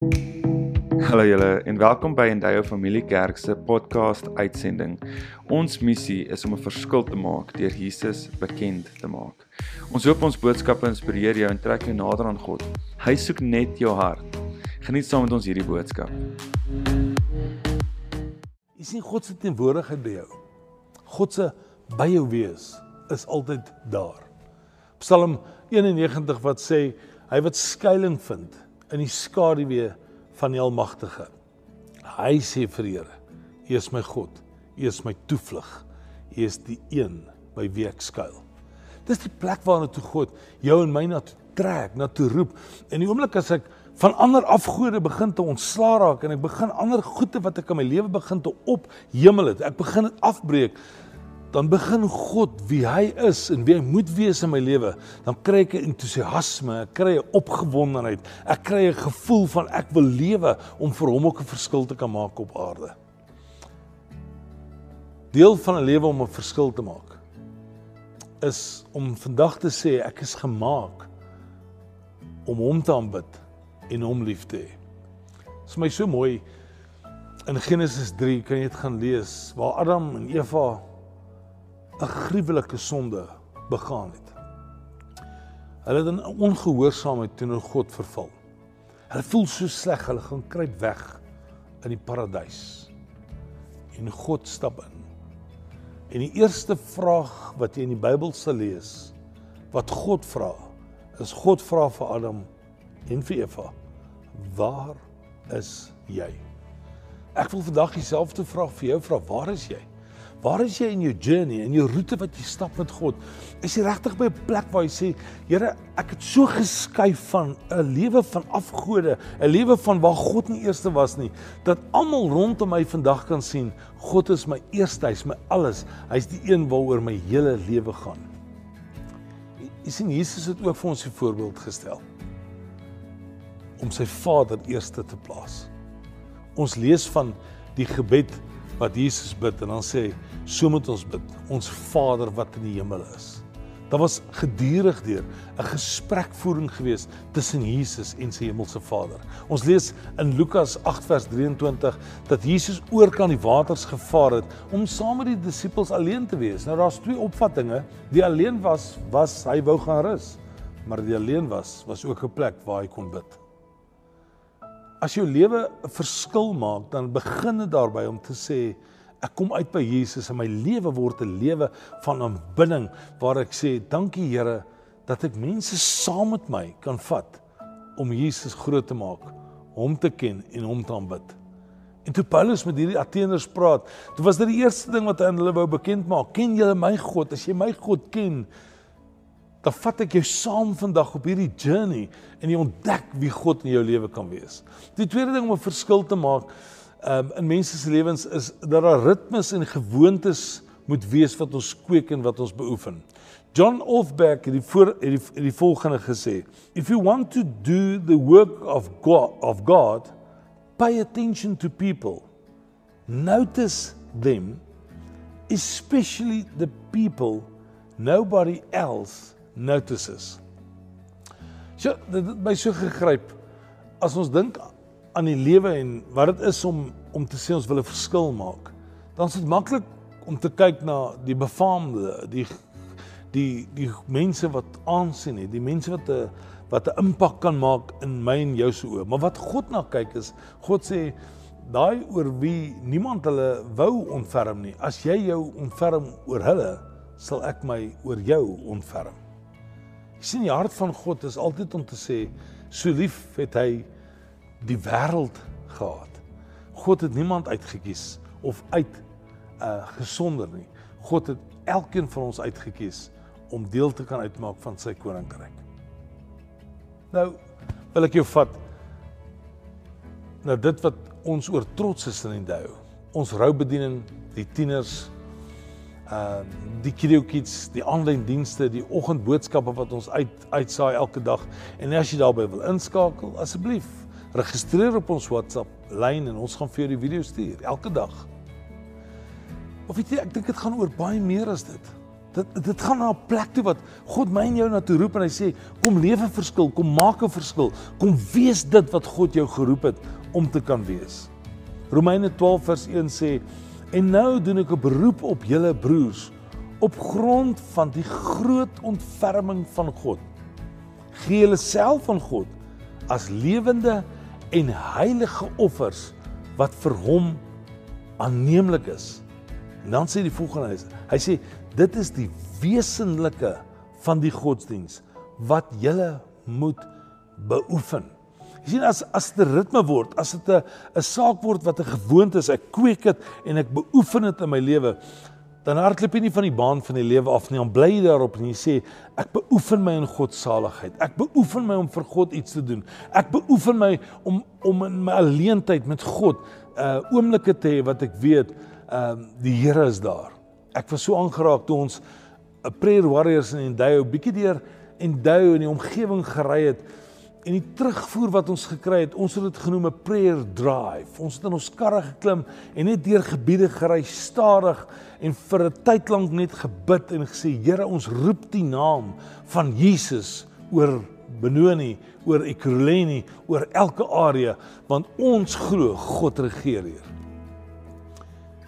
Hallo julle en welkom by Endeavour Familie Kerk se podcast uitsending. Ons missie is om 'n verskil te maak deur Jesus bekend te maak. Ons hoop ons boodskappe inspireer jou en trek jou nader aan God. Hy soek net jou hart. Geniet saam met ons hierdie boodskap. Jy sien God se teenwoordigheid by jou. God se by jou wees is altyd daar. Psalm 91 wat sê hy wat skuilings vind in die skaduwee van die Almagtige. Hy sê vir Here: U is my God, U is my toevlug, U is die een by wie ek skuil. Dis die plek waarna toe God jou en my na toe trek, na toe roep. En die oomblik as ek van ander afgode begin te ontslaa raak en ek begin ander goede wat ek in my lewe begin te ophemel het, ek begin dit afbreek, dan begin God wie hy is en wie hy moet wees in my lewe, dan kry ek 'n entoesiasme, ek kry 'n opgewondenheid, ek kry 'n gevoel van ek wil lewe om vir hom ook 'n verskil te kan maak op aarde. Deel van 'n lewe om 'n verskil te maak is om vandag te sê ek is gemaak om hom te aanbid en hom lief te hê. Dit is my so mooi in Genesis 3 kan jy dit gaan lees waar Adam en Eva 'n gruwelike sonde begaan het. Hulle het in ongehoorsaamheid teenoor God verval. Hulle voel so sleg, hulle gaan kruip weg in die paradys. En God stap in. En die eerste vraag wat jy in die Bybel sal lees, wat God vra, is God vra vir Adam en vir Eva: "Waar is jy?" Ek wil vandag dieselfde vraag vir jou vra: "Waar is jy?" Waar is jy in jou journey, in jou roete wat jy stap met God? Is jy regtig by 'n plek waar jy sê, Here, ek het so geskuif van 'n lewe van afgode, 'n lewe van waar God nie eerste was nie, dat almal rondom my vandag kan sien, God is my eerste, hy's my alles. Hy's die een waaroor my hele lewe gaan. Jy sien Jesus het ook vir ons 'n voorbeeld gestel om sy Vader eerste te plaas. Ons lees van die gebed wat Jesus bid en dan sê so moet ons bid ons Vader wat in die hemel is. Daar was gedurig deur 'n gesprekvoering gewees tussen Jesus en sy hemelse Vader. Ons lees in Lukas 8 vers 23 dat Jesus oor kan die waters gevaar het om saam met die disippels alleen te wees. Nou daar's twee opvattinge. Die alleen was was hy wou gaan rus, maar die alleen was was ook 'n plek waar hy kon bid. As jou lewe 'n verskil maak, dan begin dit daarby om te sê ek kom uit by Jesus en my lewe word 'n lewe van aanbidding waar ek sê dankie Here dat ek mense saam met my kan vat om Jesus groot te maak, hom te ken en hom te aanbid. En toe Paulus met hierdie Ateeners praat, dit was dit die eerste ding wat hy aan hulle wou bekend maak. Ken julle my God? As jy my God ken, dan vat ek jou saam vandag op hierdie journey en jy ontdek wie God in jou lewe kan wees. Die tweede ding om 'n verskil te maak um, in mense se lewens is dat daar ritmes en gewoontes moet wees wat ons kweek en wat ons beoefen. John Ofberg het die voor het die, het die volgende gesê: If you want to do the work of God of God, pay attention to people. Notice them, especially the people nobody else notices. So dit het my so gegryp as ons dink aan die lewe en wat dit is om om te sê ons wil 'n verskil maak. Dan is dit maklik om te kyk na die befaamde, die die die mense wat aansien het, die mense wat 'n wat 'n impak kan maak in my en jou se oë. Maar wat God na kyk is, God sê daai oor wie niemand hulle wou ontferm nie. As jy jou ontferm oor hulle, sal ek my oor jou ontferm. Sien die hart van God is altyd om te sê so lief het hy die wêreld gehad. God het niemand uitgekies of uit uh gesonder nie. God het elkeen van ons uitgekies om deel te kan uitmaak van sy koninkryk. Nou wil ek jou vat nou dit wat ons oor trots is in die hou. Ons roubediening, die tieners, uh die Kirio Kids, die aanlyn dienste, die oggendboodskappe wat ons uit uitsaai elke dag. En as jy daarbey wil inskakel, asseblief registreer op ons WhatsApp lyn en ons gaan vir jou die video stuur elke dag. Of weet jy, ek dink dit gaan oor baie meer as dit. Dit dit gaan na 'n plek toe wat God my en jou na toe roep en hy sê kom lewe verskil, kom maak 'n verskil, kom wees dit wat God jou geroep het om te kan wees. Romeine 12 vers 1 sê en nou doen ek 'n beroep op julle broers op grond van die groot ontferming van God. Gee julle self aan God as lewende en heilige offers wat vir hom aanneemlik is. En dan sê die volgende hy sê dit is die wesenlike van die godsdiens wat jy moet beoefen. Jy sien as as dit 'n ritme word, as dit 'n 'n saak word wat 'n gewoonte is, ek kweek dit en ek beoefen dit in my lewe, dan hardloop jy nie van die baan van die lewe af nie, dan bly jy daarop en jy sê ek beoefen my in God se saligheid. Ek beoefen my om vir God iets te doen. Ek beoefen my om om in my alleentyd met God uh oomblikke te hê wat ek weet ehm uh, die Here is daar. Ek was so aangeraak toe ons 'n prayer warriors in Endayo bietjie deur Endayo in die omgewing gery het en die terugvoer wat ons gekry het, ons het dit genoem 'n prayer drive. Ons het in ons karre geklim en net deur gebiede gery stadig en vir 'n tyd lank net gebid en gesê Here, ons roep die naam van Jesus oor Benoni, oor Ekurhuleni, oor elke area want ons glo God regeer hier.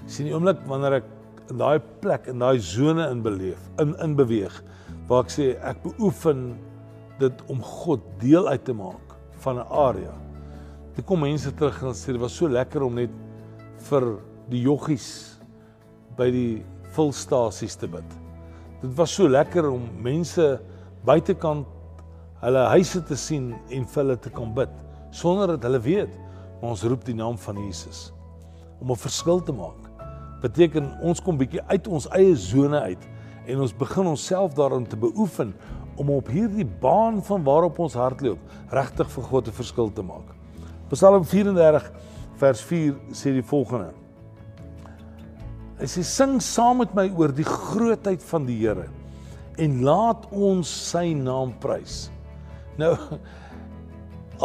Sien die oomblik wanneer ek in daai plek in daai sone in beleef in in beweeg waar ek sê ek beoefen dit om God deel uit te maak van 'n area. Dit kom mense terug en sê dit was so lekker om net vir die joggies by die vulstasies te bid. Dit was so lekker om mense buitekant hulle huise te sien en vir hulle te kan bid sonder dat hulle weet ons roep die naam van Jesus om 'n verskil te maak beteken ons kom bietjie uit ons eie sone uit en ons begin onsself daarin te beoefen om op hierdie baan van waarop ons hardloop regtig vir God 'n verskil te maak. Psalm 34 vers 4 sê die volgende. Hy sê sing saam met my oor die grootheid van die Here en laat ons sy naam prys. Nou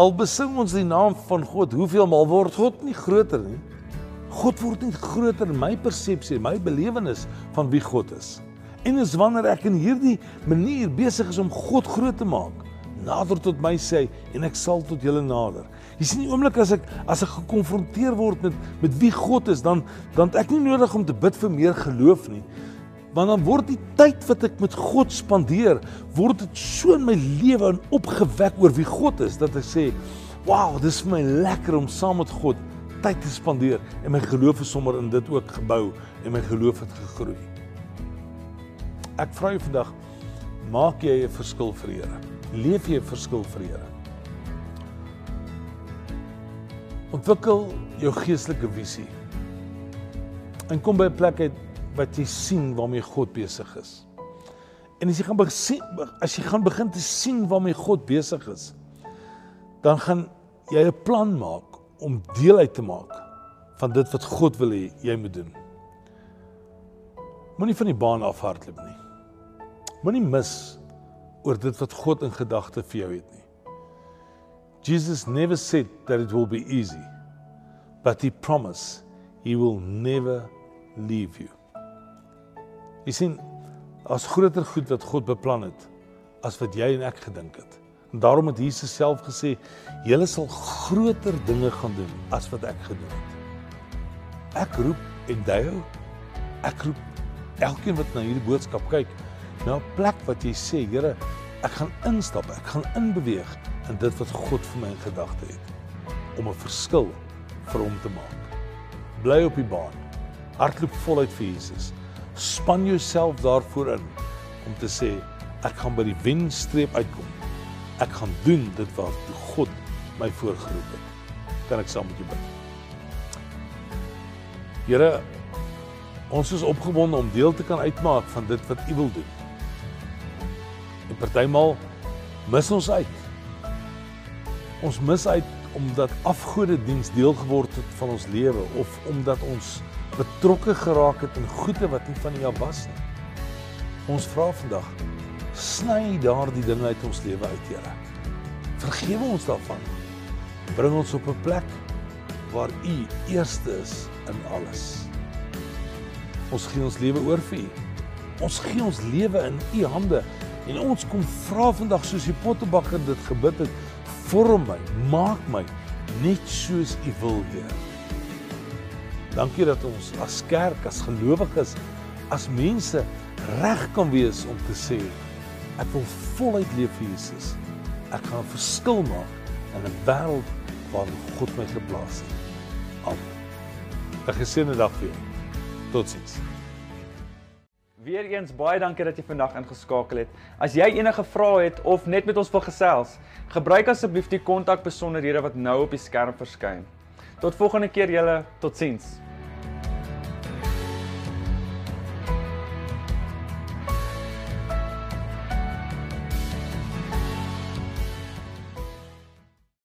al besing ons die naam van God, hoeveel maal word God nie groter nie? God word net groter in my persepsie, my belewenis van wie God is. En is wanneer ek in hierdie manier besig is om God groot te maak, nader tot my sê en ek sal tot julle nader. Jy sien die oomblik as ek as ek gekonfronteer word met met wie God is, dan dan ek nie nodig om te bid vir meer geloof nie. Want dan word die tyd wat ek met God spandeer, word dit so in my lewe en opgewek oor wie God is dat ek sê, "Wow, dis vir my lekker om saam met God tyd te spandeer en my geloof is sommer in dit ook gebou en my geloof het gegroei. Ek vra jou vandag, maak jy 'n verskil vir die Here? Leef jy 'n verskil vir die Here? Ontwikkel jou geestelike visie. En kom by 'n plek uit wat jy sien waarmee God besig is. En as jy gaan begin as jy gaan begin te sien waarmee God besig is, dan gaan jy 'n plan maak om deel uit te maak van dit wat God wil hê jy moet doen. Moenie van die baan afhardloop nie. Moenie mis oor dit wat God in gedagte vir jou het nie. Jesus never said that it will be easy, but he promised he will never leave you. Jy sien, as groter goed wat God beplan het as wat jy en ek gedink het. En daarom het Jesus self gesê, julle sal groter dinge gaan doen as wat ek gedoen het. Ek roep en dui. Ek roep elkeen wat na hierdie boodskap kyk, na 'n plek wat jy sê, Here, ek gaan instap, ek gaan inbeweeg in dit wat God vir my in gedagte het om 'n verskil vir hom te maak. Bly op die baan. Hardloop voluit vir Jesus. Span jouself daarvoor in om te sê ek gaan by die wenstreep uitkom ek gaan doen dit wat God my voorgeroep het. Kan ek saam met jou bid? Here, ons is opgewonde om deel te kan uitmaak van dit wat U wil doen. En partymal mis ons uit. Ons mis uit omdat afgodediens deel geword het van ons lewe of omdat ons betrokke geraak het in goeie wat nie van U was nie. Ons vra vandag sny daardie dinge uit ons lewe uit, Here. Vergewe ons daarvan. Bring ons op 'n plek waar U eerste is in alles. Ons gee ons lewe oor vir U Ons gee ons lewe in U hande en ons kom vra vandag soos die pottebakker dit gebid het, vorm my, maak my net soos U wil, Heer. Dankie dat ons as kerk, as gelowiges, as mense reg kan wees om te sê ek wil voluit leef vir Jesus. Ek gaan 'n verskil maak in 'n wêreld waar God my geplaas het. Amen. 'n Geseënde dag vir jou. Totsiens. Weereens baie dankie dat jy vandag ingeskakel het. As jy enige vrae het of net met ons wil gesels, gebruik asseblief die kontakbesonderhede wat nou op die skerm verskyn. Tot volgende keer julle, totsiens.